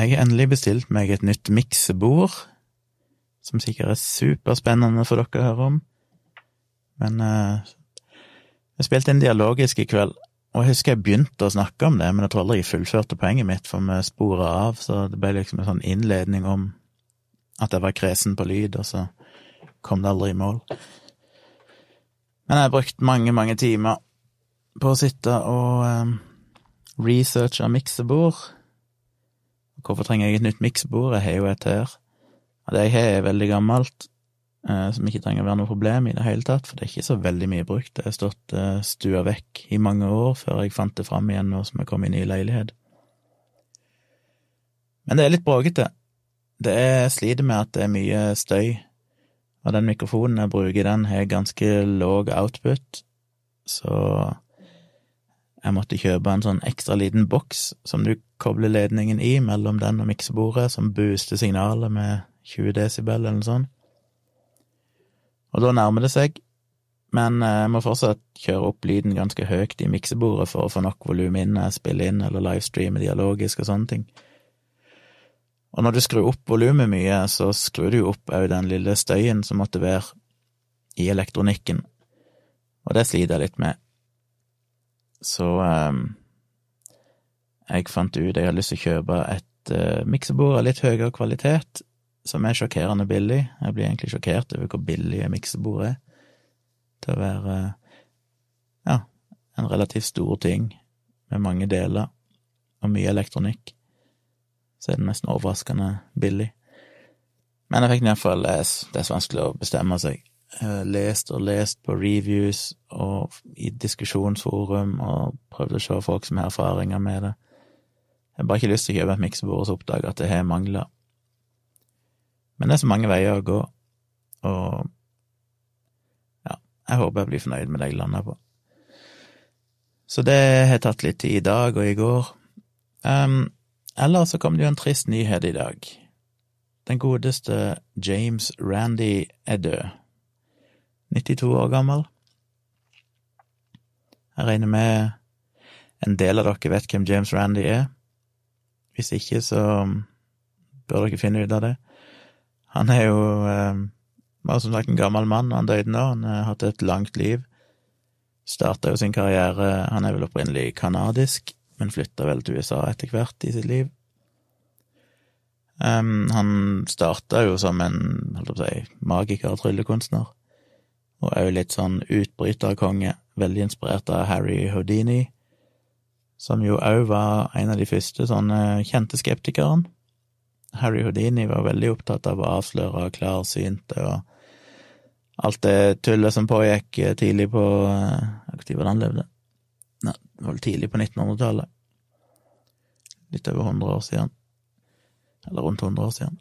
Jeg har endelig bestilt meg et nytt miksebord, som sikkert er superspennende for dere å høre om. Men uh, jeg spilte inn dialogisk i kveld, og jeg husker jeg begynte å snakke om det, men jeg tror aldri jeg fullførte poenget mitt, for vi spora av, så det ble liksom en sånn innledning om at jeg var kresen på lyd, og så kom det aldri i mål. Men jeg har brukt mange, mange timer på å sitte og um, researche miksebord. Hvorfor trenger jeg et nytt miksebord? Jeg har jo et her. Og det jeg har, er veldig gammelt, uh, som ikke trenger å være noe problem i det hele tatt, for det er ikke så veldig mye brukt. Det har stått uh, stua vekk i mange år før jeg fant det fram igjen nå som jeg kom inn i leilighet. Men det er litt bråkete. Det er sliter med at det er mye støy, og den mikrofonen jeg bruker, den har ganske låg output, så jeg måtte kjøpe en sånn ekstra liten boks som du kobler ledningen i mellom den og miksebordet, som booster signalet med 20 desibel eller noe sånt. Og da nærmer det seg, men eh, jeg må fortsatt kjøre opp lyden ganske høyt i miksebordet for å få nok volum inn når jeg spiller inn eller livestreamer dialogisk og sånne ting. Og når du skrur opp volumet mye, så skrur du opp òg den lille støyen som måtte være i elektronikken, og det sliter jeg litt med. Så um, jeg fant ut jeg hadde lyst til å kjøpe et uh, miksebord av litt høyere kvalitet, som er sjokkerende billig. Jeg blir egentlig sjokkert over hvor billig miksebord er, til å være ja, en relativt stor ting med mange deler og mye elektronikk. Så er det nesten overraskende billig. Men jeg fikk iallfall lese, det er så vanskelig å bestemme seg lest og lest på reviews og i diskusjonsforum og prøvd å se folk som har erfaringer med det. Jeg har bare ikke lyst til å kjøpe et miksebord og så oppdage at det har mangler. Men det er så mange veier å gå, og ja, jeg håper jeg blir fornøyd med det jeg lander på. Så det har tatt litt tid i dag og i går. Um, eller så kom det jo en trist nyhet i dag. Den godeste James Randy er død. 92 år gammel. Jeg regner med en del av dere vet hvem James Randy er. Hvis ikke, så bør dere finne ut av det. Han er jo eh, var som sagt en gammel mann, han døde nå. Han har hatt et langt liv. Starta jo sin karriere Han er vel opprinnelig canadisk, men flytta vel til USA etter hvert i sitt liv. Um, han starta jo som en holdt å si, magiker og tryllekunstner og òg litt sånn utbryterkonge, veldig inspirert av Harry Houdini, som jo òg var en av de første sånne kjente skeptikerne. Harry Houdini var veldig opptatt av å avsløre klarsynte og alt det tullet som pågikk tidlig på Når var det han levde? Nei, det var vel tidlig på 1900-tallet. Litt over 100 år siden. Eller rundt 100 år siden.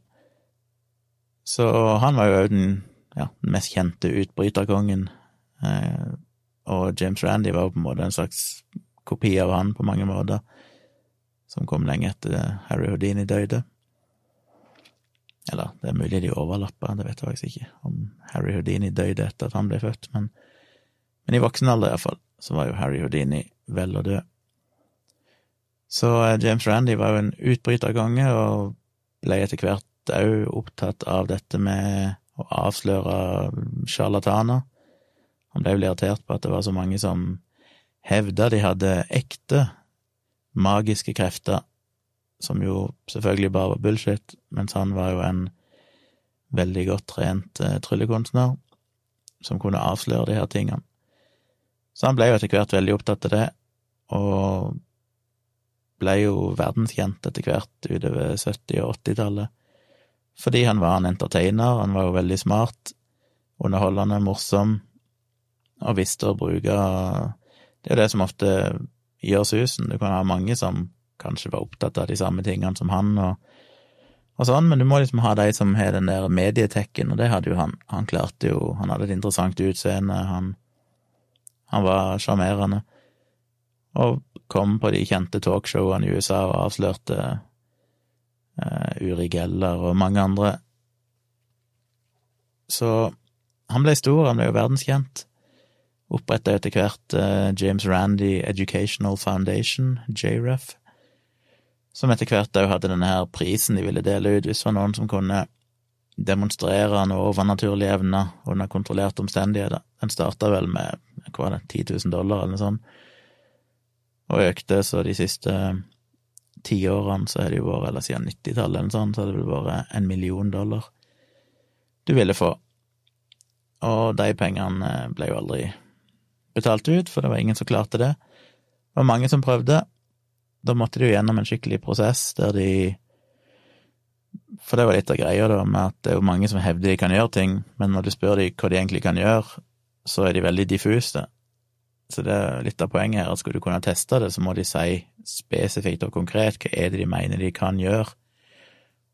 Så han var jo òg den ja, den mest kjente utbryterkongen. Eh, og James Randy var på en måte en slags kopi av han på mange måter, som kom lenge etter Harry Houdini døde. Eller, det er mulig de overlapper, det vet jeg faktisk ikke, om Harry Houdini døde etter at han ble født, men, men i voksen alder iallfall, så var jo Harry Houdini vel og død. Så eh, James Randy var jo en utbryterkonge, og ble etter hvert òg opptatt av dette med og avsløre sjarlataner. Han ble vel irritert på at det var så mange som hevda de hadde ekte magiske krefter, som jo selvfølgelig bare var bullshit, mens han var jo en veldig godt trent eh, tryllekunstner som kunne avsløre de her tingene. Så han ble jo etter hvert veldig opptatt av det, og ble jo verdenskjent etter hvert utover 70- og 80-tallet fordi han var en entertainer, han var jo veldig smart, underholdende, morsom, og visste å bruke Det er jo det som ofte gjør susen. Du kan ha mange som kanskje var opptatt av de samme tingene som han, og, og sånn, men du må liksom ha de som har den der medietekken, og det hadde jo han. Han klarte jo Han hadde et interessant utseende, han, han var sjarmerende, og kom på de kjente talkshowene i USA og avslørte Uri Geller og mange andre. Så han ble stor, han ble jo verdenskjent. Oppretta etter hvert uh, James Randy Educational Foundation, JREF, som etter hvert òg hadde denne her prisen de ville dele ut, hvis det var noen som kunne demonstrere noe overnaturlige evner under kontrollerte omstendigheter. Den starta vel med hva var det, 10 000 dollar eller noe sånt, og økte så de siste ti årene så har det jo vært, eller siden 90-tallet eller sånn, så har det vel vært en million dollar du ville få. Og de pengene ble jo aldri betalt ut, for det var ingen som klarte det. Det var mange som prøvde. Da måtte de jo gjennom en skikkelig prosess der de For det var litt av greia, da, med at det er jo mange som hevder de kan gjøre ting, men når du spør dem hva de egentlig kan gjøre, så er de veldig diffuse. Så det er litt av poenget her, at skal du kunne teste det, så må de si spesifikt og konkret hva er det de mener de kan gjøre,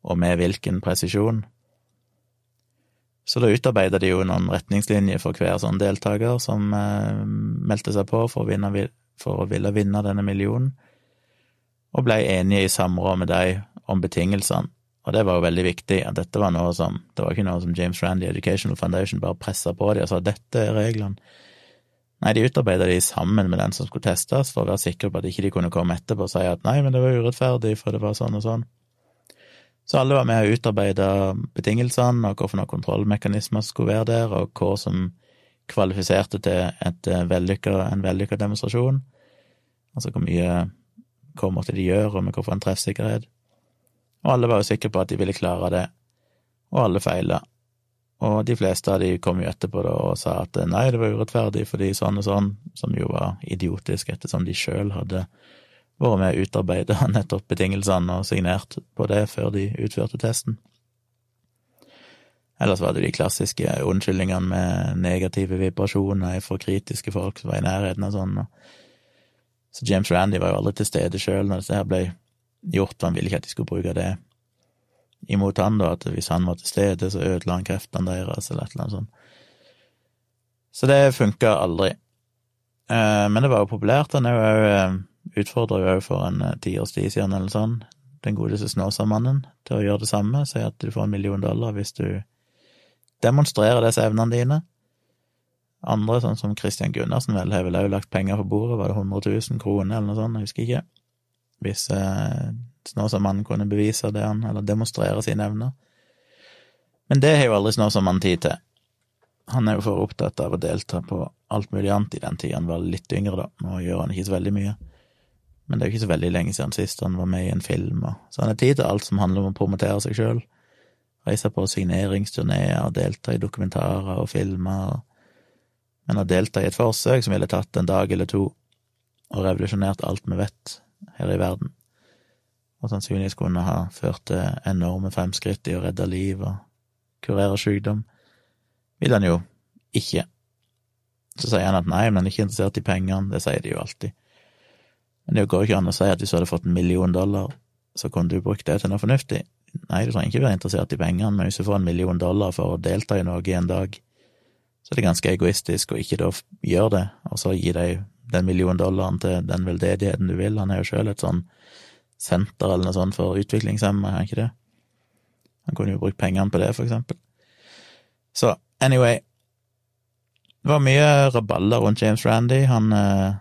og med hvilken presisjon. Så da utarbeida de jo noen retningslinjer for hver sånn deltaker som eh, meldte seg på for å, vinne, for å ville vinne denne millionen, og blei enige i samråd med dem om betingelsene. Og det var jo veldig viktig, at dette var noe som Det var ikke noe som James Randy Educational Foundation bare pressa på dem og sa dette er reglene. Nei, de utarbeida de sammen med den som skulle testes, for å være sikre på at ikke de kunne komme etterpå og si at nei, men det var urettferdig, for det var sånn og sånn. Så alle var med og utarbeida betingelsene, og hvilke kontrollmekanismer som skulle være der, og hva som kvalifiserte til et eh, vellykka, en vellykka demonstrasjon. Altså hvor mye Hva måtte de gjøre, og med hvilken treffsikkerhet. Og alle var jo sikre på at de ville klare det, og alle feila. Og de fleste av de kom jo etterpå da og sa at nei, det var urettferdig fordi sånn og sånn, som jo var idiotisk ettersom de sjøl hadde vært med å utarbeide nettopp betingelsene og signert på det før de utførte testen. Ellers var det de klassiske unnskyldningene med negative vibrasjoner fra kritiske folk som var i nærheten av sånn. Så James Randy var jo aldri til stede sjøl når dette her ble gjort, og han ville ikke at de skulle bruke det imot han, da, at hvis han var til stede, så ødela han kreftene deres, eller et eller annet sånt. Så det funka aldri. Eh, men det var jo populært. Han er jo eh, utfordra jo for en eh, tiårs tid siden, eller sånn, den godeste Snåsamannen til å gjøre det samme, si at du får en million dollar hvis du demonstrerer disse evnene dine. Andre, sånn som Christian Gundersen, vel, har vel òg lagt penger på bordet, var det 100 000 kroner eller noe sånt, jeg husker ikke, hvis Snåsamannen kunne bevise det han, eller demonstrere sine evner. Men det har jo aldri Snåsamannen tid til. Han er jo for opptatt av å delta på alt mulig annet i den tida han var litt yngre, da. Nå gjør han ikke så veldig mye. Men det er jo ikke så veldig lenge siden sist han var med i en film, og så han har tid til alt som handler om å promotere seg sjøl. Reise på signeringsturneer og delta i dokumentarer og filmer. Men å delta i et forsøk som ville tatt en dag eller to og revolusjonert alt vi vet her i verden, og sannsynligvis kunne ha ført til enorme fremskritt i å redde liv og kurere sykdom, vil han jo ikke. Så sier han at nei, men han er ikke interessert i pengene, det sier de jo alltid. Men det går ikke an å si at hvis du hadde fått en million dollar, så kunne du brukt det til noe fornuftig. Nei, du trenger ikke være interessert i pengene, men hvis du får en million dollar for å delta i noe i en dag, så er det ganske egoistisk å ikke da gjøre det, og så gi deg den million dollaren til den veldedigheten du vil. Han er jo sjøl et sånn senter eller noe sånt for utviklingshemmede, er han ikke det? Han kunne jo brukt pengene på det, for eksempel. Så anyway, det var mye rabalder rundt James Randy. Han eh,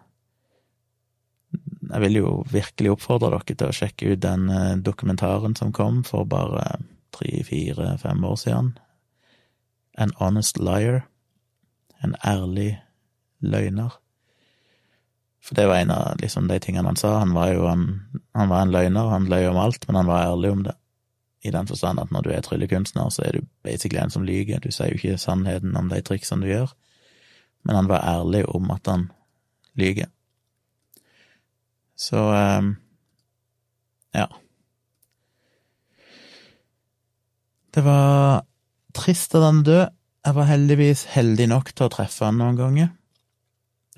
Jeg vil jo virkelig oppfordre dere til å sjekke ut den eh, dokumentaren som kom for bare tre, fire, fem år siden. An Honest Liar. En ærlig løgner. For det var en av liksom, de tingene han sa. Han var jo en, han var en løgner, han løy om alt, men han var ærlig om det. I den forstand at når du er tryllekunstner, så er du basically en som lyver. Du sier jo ikke sannheten om de triksene du gjør, men han var ærlig om at han lyver. Så um, ja. Det var trist at han døde. Jeg var heldigvis heldig nok til å treffe han noen ganger.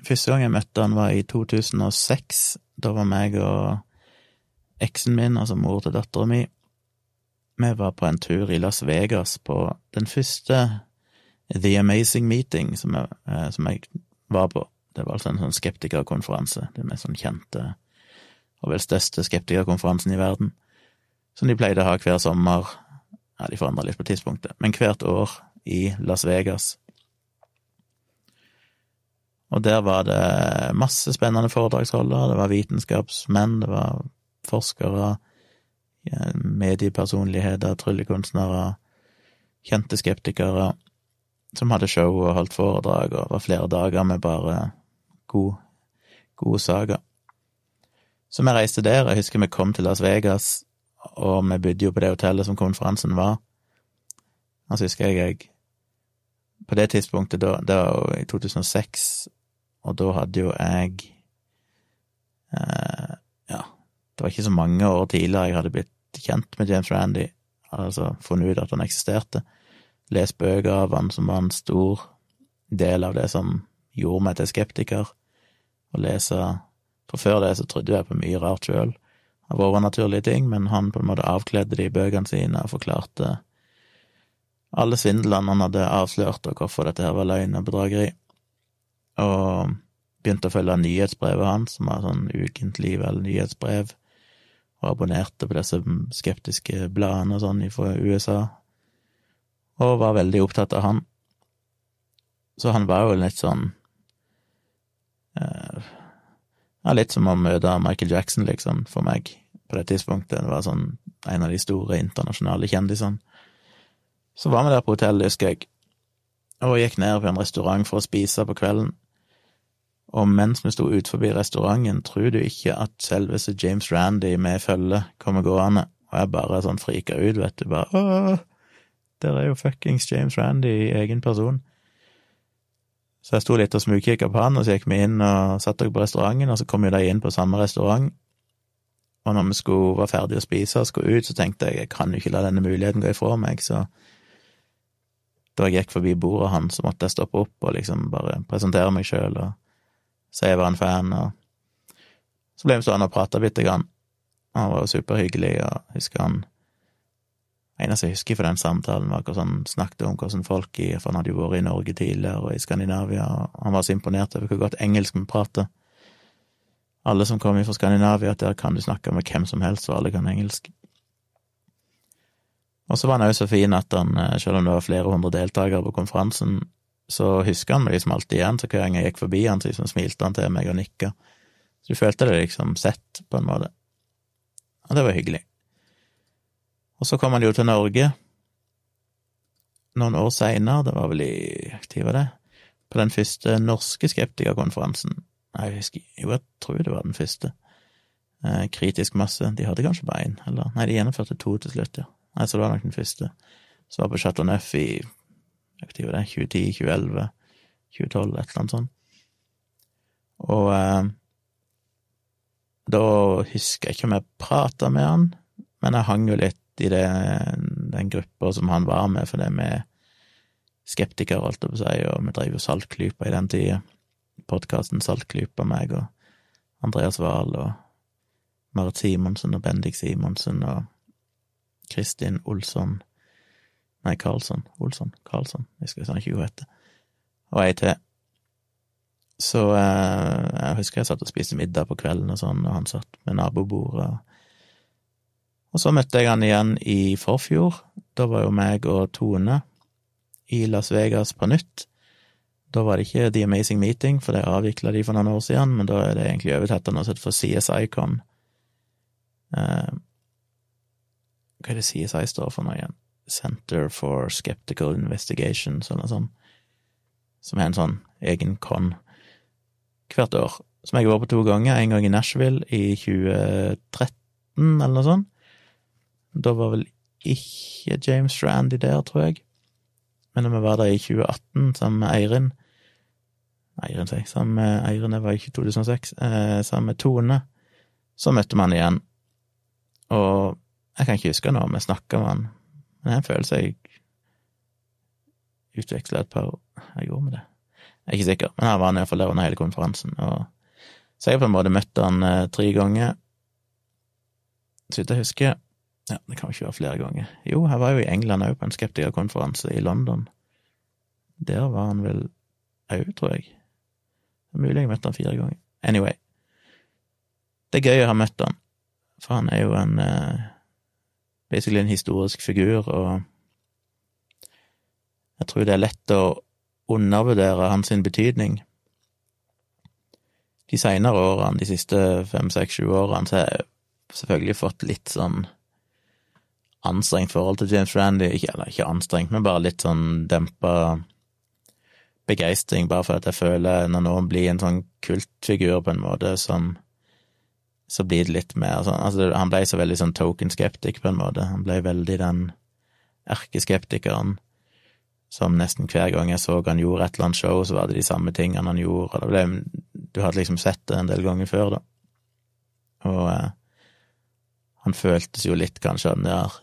Første gang jeg møtte han, var i 2006. Da var meg og eksen min, altså mor til dattera mi, vi var på en tur i Las Vegas på den første The Amazing Meeting som jeg, eh, som jeg var på. Det var altså en sånn skeptikerkonferanse, den mest sånn kjente og vel største skeptikerkonferansen i verden, som de pleide å ha hver sommer. Ja, de forandra litt på tidspunktet, men hvert år i Las Vegas. Og der var det masse spennende foredragsholdere, det var vitenskapsmenn, det var forskere, mediepersonligheter, tryllekunstnere, kjente skeptikere, som hadde show og holdt foredrag, og det var flere dager med bare god, gode saker. Så vi reiste der, jeg husker vi kom til Las Vegas, og vi bodde jo på det hotellet som konferansen var. Og så husker jeg jeg På det tidspunktet, da, det var jo i 2006, og da hadde jo jeg eh, Ja, det var ikke så mange år tidligere jeg hadde blitt kjent med James Randy, altså funnet ut at han eksisterte. Lest bøker av han som var en stor del av det som gjorde meg til skeptiker. Å lese For før det så trodde jeg på mye rart sjøl, av overnaturlige ting, men han på en måte avkledde de bøkene sine og forklarte alle svindlene han hadde avslørt, og hvorfor dette her var løgn og bedrageri. Og begynte å følge nyhetsbrevet hans, som var sånn ukentlig vel nyhetsbrev, og abonnerte på disse skeptiske bladene og sånn fra USA, og var veldig opptatt av han. Så han var jo litt sånn eh, Ja, litt som å møte Michael Jackson, liksom, for meg, på det tidspunktet. Det var sånn en av de store internasjonale kjendisene. Så var vi der på hotellet, husker jeg, og gikk ned på en restaurant for å spise på kvelden. Og mens vi sto utenfor restauranten, tror du ikke at selveste James Randy med følge kommer gående, og jeg bare sånn frika ut, vet du, bare åh, der er jo fuckings James Randy i egen person. Så jeg sto litt og smugkikka på han, og så gikk vi inn og satte oss på restauranten, og så kom jo de inn på samme restaurant. Og når vi skulle være ferdige å spise og skulle ut, så tenkte jeg jeg kan jo ikke la denne muligheten gå ifra meg, så da jeg gikk forbi bordet hans, så måtte jeg stoppe opp og liksom bare presentere meg sjøl og si jeg var en fan, og så ble vi stående og prate bitte grann. Han var jo superhyggelig, og jeg husker han Eneste jeg husker fra den samtalen, var hvordan han snakket om hvordan folk i For han hadde jo vært i Norge tidligere og i Skandinavia, og han var så imponert over hvor godt engelsk vi prater. Alle som kommer fra Skandinavia, at der kan du snakke med hvem som helst, og alle kan engelsk. Og så var han òg så fin at han, eh, selv om det var flere hundre deltakere på konferansen, så husker han meg liksom alltid igjen, så hver gang jeg gikk forbi han, så liksom smilte han til meg og nikka. Så du følte det liksom sett, på en måte. Og det var hyggelig. Og så kom han jo til Norge noen år seinere, det var vel i Når var det? På den første norske skeptikerkonferansen. Jeg husker Jo, jeg tror det var den første. Eh, kritisk masse. De hadde kanskje bare én, eller Nei, de gjennomførte to til slutt, ja. Nei, så det var nok den første. Så var på Chateau Neuf i når var det? 2010, 2011, 2012, et eller annet sånt. Og eh, da husker jeg ikke om jeg prata med han, men jeg hang jo litt i det, den gruppa som han var med, for det med skeptikere, holdt jeg på å si, og vi drev jo Saltklypa i den tida. Podkasten Saltklypa, meg og Andreas Wahl og Marit Simonsen og Bendik Simonsen og Kristin Olsson Nei, Karlsson. Olsson. Karlsson. Jeg husker ikke hva hun heter. Og ei til. Så eh, jeg husker jeg satt og spiste middag på kvelden og sånn, og han satt med nabobordet. Og så møtte jeg han igjen i forfjor. Da var jo meg og Tone i Las Vegas på nytt. Da var det ikke The Amazing Meeting, for det avvikla de for noen år siden, men da er det egentlig overtatt av noe som heter for CSI-con. Eh, hva er det CSI står for nå igjen? Center for Skeptical Investigations, eller noe sånt. Som er en sånn egen con hvert år. Som jeg har vært på to ganger. En gang i Nashville i 2013, eller noe sånt. Da var vel ikke James Strandy der, tror jeg. Men da vi var der i 2018 sammen med Eirin Eirin, sier Sammen med Eirin, det var ikke 2006. Eh, sammen med Tone. Så møtte man igjen. Og jeg kan ikke huske nå, vi snakka med han, men jeg føler seg utveksla et par Jeg gjorde med det. Jeg er ikke sikker, men her var han iallfall der under hele konferansen. Og så jeg på en måte møtte han eh, tre ganger. Så vidt jeg husker Ja, det kan jo ikke være flere ganger. Jo, jeg var jo i England òg, på en skeptikerkonferanse i London. Der var han vel òg, tror jeg. Det er mulig jeg møtte han fire ganger. Anyway. Det er gøy å ha møtt han, for han er jo en eh, basically en historisk figur, og jeg tror det er lett å undervurdere hans betydning. De seinere årene, de siste fem, seks, sju årene, så har jeg selvfølgelig fått litt sånn anstrengt forhold til James Randy. Ikke, eller ikke anstrengt, men bare litt sånn dempa begeistring, bare for at jeg føler når noen blir en sånn kultfigur på en måte som så blir det litt mer sånn altså, Han ble så veldig sånn token skeptic, på en måte. Han ble veldig den erkeskeptikeren som nesten hver gang jeg så han gjorde et eller annet show, så var det de samme tingene han gjorde, og det ble, du hadde liksom sett det en del ganger før, da. Og eh, han føltes jo litt kanskje av den der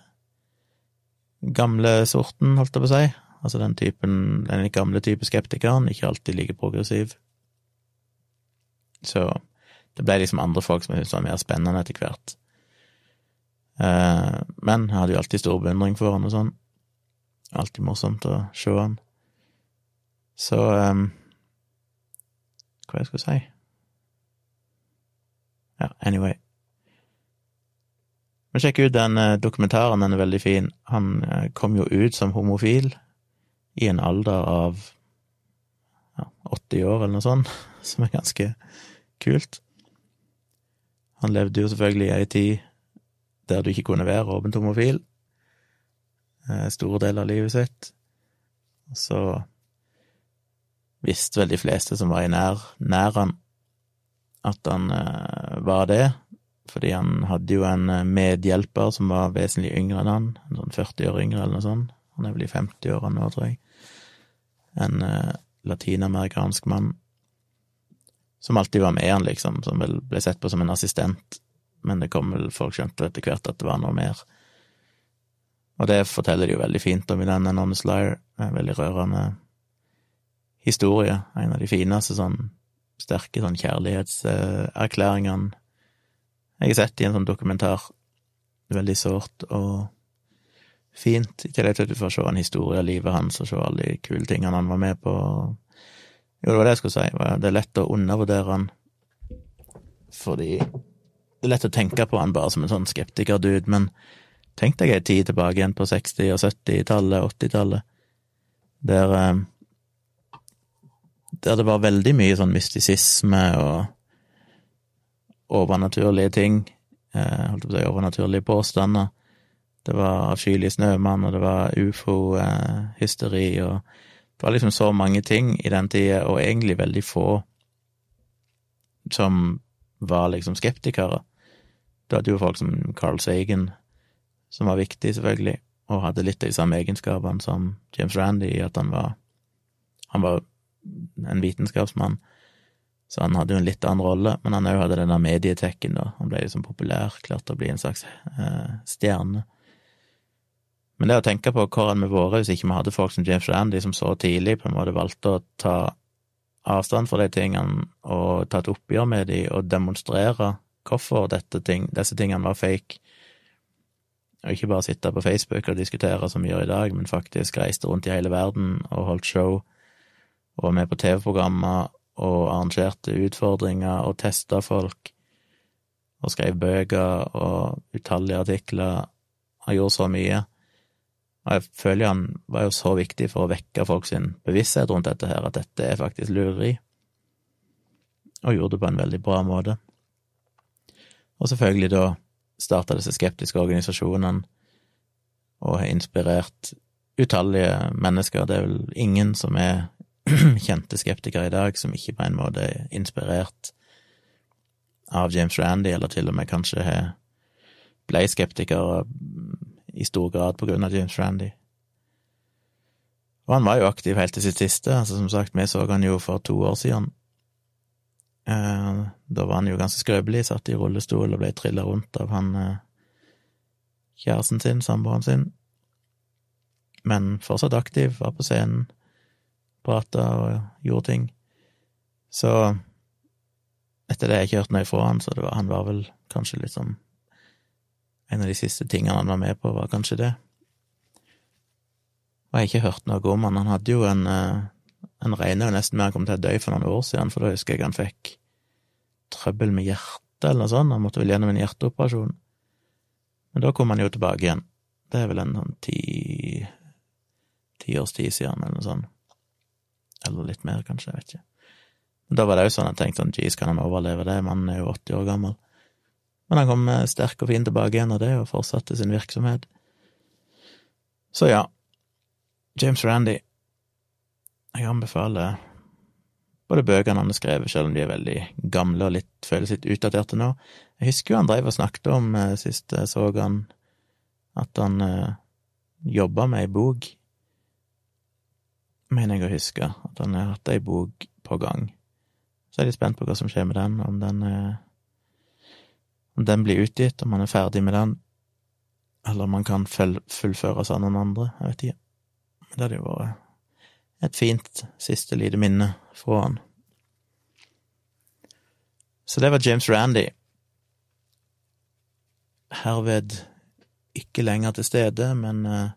gamle sorten, holdt jeg på å si. Altså den typen, den gamle type skeptikeren, ikke alltid like progressiv. Så det ble liksom andre folk som jeg syntes var mer spennende etter hvert. Eh, men jeg hadde jo alltid stor beundring for han og sånn. Alltid morsomt å se han. Så um, Hva jeg skulle si? Ja, anyway. Men sjekk ut den eh, dokumentaren, den er veldig fin. Han eh, kom jo ut som homofil i en alder av ja, 80 år eller noe sånt, som er ganske kult. Han levde jo selvfølgelig i ei tid der du ikke kunne være åpent homofil, eh, store deler av livet sitt. Og så visste vel de fleste som var i nær, nær han, at han var det, fordi han hadde jo en eh, medhjelper som var vesentlig yngre enn han, en sånn 40 år yngre eller noe sånt. Han er vel i 50-åra nå, tror jeg. En latinamerikansk mann som alltid var med han, liksom, som vel ble sett på som en assistent, men det kom vel folk skjønte etter hvert at det var noe mer. Og det forteller de jo veldig fint om i den Anonymous Liar, en veldig rørende historie, en av de fineste sånn sterke sånn kjærlighetserklæringene jeg har sett i en sånn dokumentar. Veldig sårt og fint, i tillegg til at du får se en historie av livet hans og se alle de kule tingene han var med på. Jo, det var det jeg skulle si. Det er lett å undervurdere han fordi det er lett å tenke på han bare som en sånn skeptikerdude, men tenk deg ei tid tilbake igjen på 60- og 70-tallet, 80-tallet, der eh, der det var veldig mye sånn mystisisme og overnaturlige ting, eh, holdt på å si overnaturlige påstander. Det var avskyelig snømann, og det var ufo-hysteri, og det var liksom så mange ting i den tida, og egentlig veldig få som var liksom skeptikere. Du hadde jo folk som Carl Sagen, som var viktig, selvfølgelig, og hadde litt av de samme egenskapene som James Randy, at han var Han var en vitenskapsmann så han hadde jo en litt annen rolle, men han òg hadde denne medietekken, da. Han ble liksom populær, klarte å bli en slags eh, stjerne. Men det å tenke på hvor hadde vi vært hvis ikke vi hadde folk som James Randy, som så tidlig på en måte valgte å ta avstand fra de tingene og ta et oppgjør med de og demonstrere hvorfor ting, disse tingene var fake, og ikke bare sitte på Facebook og diskutere som vi gjør i dag, men faktisk reiste rundt i hele verden og holdt show og var med på TV-programmer og arrangerte utfordringer og testa folk, og skrev bøker og utallige artikler. og gjorde så mye. Og jeg føler han var jo så viktig for å vekke folk sin bevissthet rundt dette her, at dette er faktisk lureri, og gjorde det på en veldig bra måte. Og selvfølgelig da starta disse skeptiske organisasjonene og har inspirert utallige mennesker. Det er vel ingen som er kjente skeptikere i dag som ikke på en måte er inspirert av James Randy, eller til og med kanskje ble skeptikere i stor grad på grunn av James Randy. Og han var jo aktiv helt til sitt siste, altså som sagt, vi så han jo for to år siden. Eh, da var han jo ganske skrøpelig, satt i rullestol og ble trilla rundt av han eh, kjæresten sin, samboeren sin, men fortsatt aktiv, var på scenen prata og gjorde ting. Så etter det har jeg ikke hørt noe fra han, så var, han var vel kanskje liksom En av de siste tingene han var med på, var kanskje det. Og jeg har ikke hørt noe om han. Han hadde jo en eh, Han regner jo nesten med han kom til å dø for noen år siden, for da husker jeg han fikk trøbbel med hjertet eller noe sånt. Han måtte vel gjennom en hjerteoperasjon. Men da kom han jo tilbake igjen. Det er vel en sånn ti ti års tid siden, eller noe sånt. Eller litt mer, kanskje, jeg vet ikke. Men da var det jo sånn at jeg tenkte sånn, jeez, kan han overleve det, mannen er jo 80 år gammel. Men han kom sterk og fin tilbake igjen av det, og fortsatte sin virksomhet. Så ja, James Randy. Jeg anbefaler både bøkene han har skrevet, selv om de er veldig gamle og litt, føles litt utdaterte nå. Jeg husker jo han drev og snakket om, eh, sist jeg så han, at han eh, jobba med ei bok, mener jeg å huske, at han har hatt ei bok på gang. Så er jeg litt spent på hva som skjer med den, om den eh, om den blir utgitt, om man er ferdig med den, eller om man kan fullføre av noen andre, jeg vet ikke. Men det hadde jo vært et fint siste lite minne fra han. Så det var James Randy. Herved ikke lenger til stede, men uh,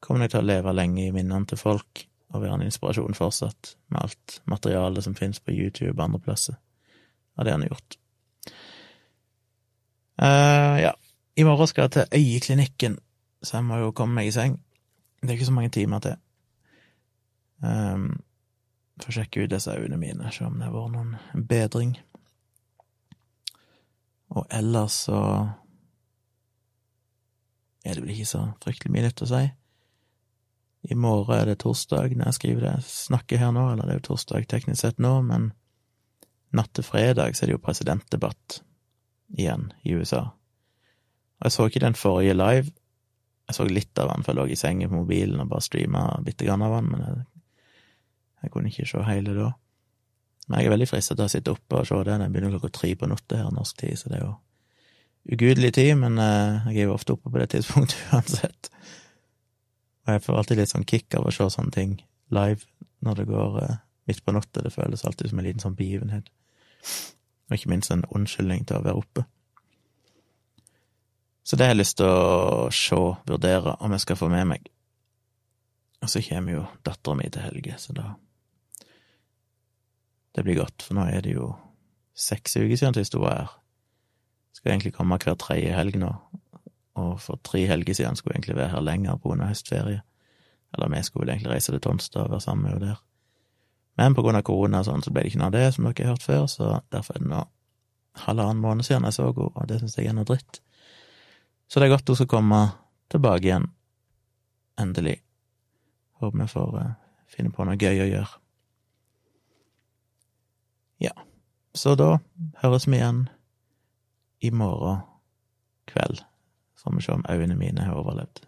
kommer nok til å leve lenge i minnene til folk og være en inspirasjon fortsatt, med alt materialet som finnes på YouTube og andre plasser, av det han har gjort. Uh, ja, i morgen skal jeg til øyeklinikken, så jeg må jo komme meg i seng. Det er ikke så mange timer til. Um, Får sjekke ut disse øynene mine, se om det har vært noen bedring. Og ellers så er det vel ikke så fryktelig mye nytt å si. I morgen er det torsdag når jeg skriver det, snakker her nå, eller det er jo torsdag teknisk sett nå, men natt til fredag så er det jo presidentdebatt igjen i USA. Og jeg så ikke den forrige live. Jeg så litt av den, for jeg lå i sengen på mobilen og bare streama bitte grann av den, men jeg, jeg, kunne ikke se hele da. Men jeg er veldig fristet til å sitte oppe og se det. Jeg begynner klokka tre på natta her norsk tid, så det er jo ugudelig tid, men uh, jeg er jo ofte oppe på det tidspunktet uansett. Og jeg får alltid litt sånn kick av å se sånne ting live når det går uh, midt på natta. Det føles alltid som en liten sånn begivenhet. Og ikke minst en unnskyldning til å være oppe. Så det har jeg lyst til å se, vurdere, om jeg skal få med meg. Og så kommer jo dattera mi til helge, så da Det blir godt, for nå er det jo seks uker siden sist hun var her. Skal egentlig komme hver tredje helg nå, og for tre helger siden skulle hun egentlig være her lenger på grunn av høstferie. Eller vi skulle vel egentlig reise til Tonstad og være sammen med henne der. Men på grunn av korona og sånn, så ble det ikke noe av det, som dere har hørt før, så derfor er det nå halvannen måned siden jeg så henne, og det syns jeg er noe dritt. Så det er godt hun skal komme tilbake igjen, endelig. Håper vi får uh, finne på noe gøy å gjøre. Ja, så da høres vi igjen i morgen kveld. Så får vi se om øynene mine har overlevd.